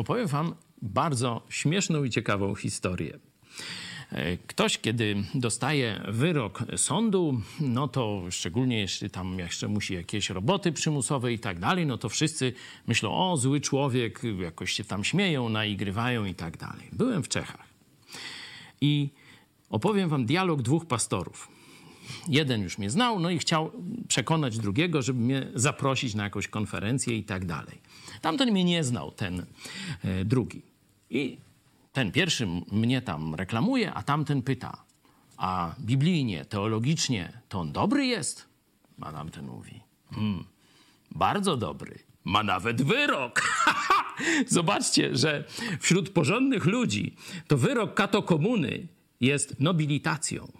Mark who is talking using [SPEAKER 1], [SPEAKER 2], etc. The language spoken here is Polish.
[SPEAKER 1] opowiem wam bardzo śmieszną i ciekawą historię. E, ktoś, kiedy dostaje wyrok sądu, no to szczególnie jeśli tam jeszcze musi jakieś roboty przymusowe i tak dalej, no to wszyscy myślą, o zły człowiek, jakoś się tam śmieją, naigrywają i tak dalej. Byłem w Czechach i opowiem wam dialog dwóch pastorów. Jeden już mnie znał, no i chciał przekonać drugiego, żeby mnie zaprosić na jakąś konferencję i tak dalej. Tamten mnie nie znał, ten e, drugi. I ten pierwszy mnie tam reklamuje, a tamten pyta, a biblijnie, teologicznie to on dobry jest? A tamten mówi, hmm, bardzo dobry. Ma nawet wyrok. Zobaczcie, że wśród porządnych ludzi to wyrok katokomuny jest nobilitacją.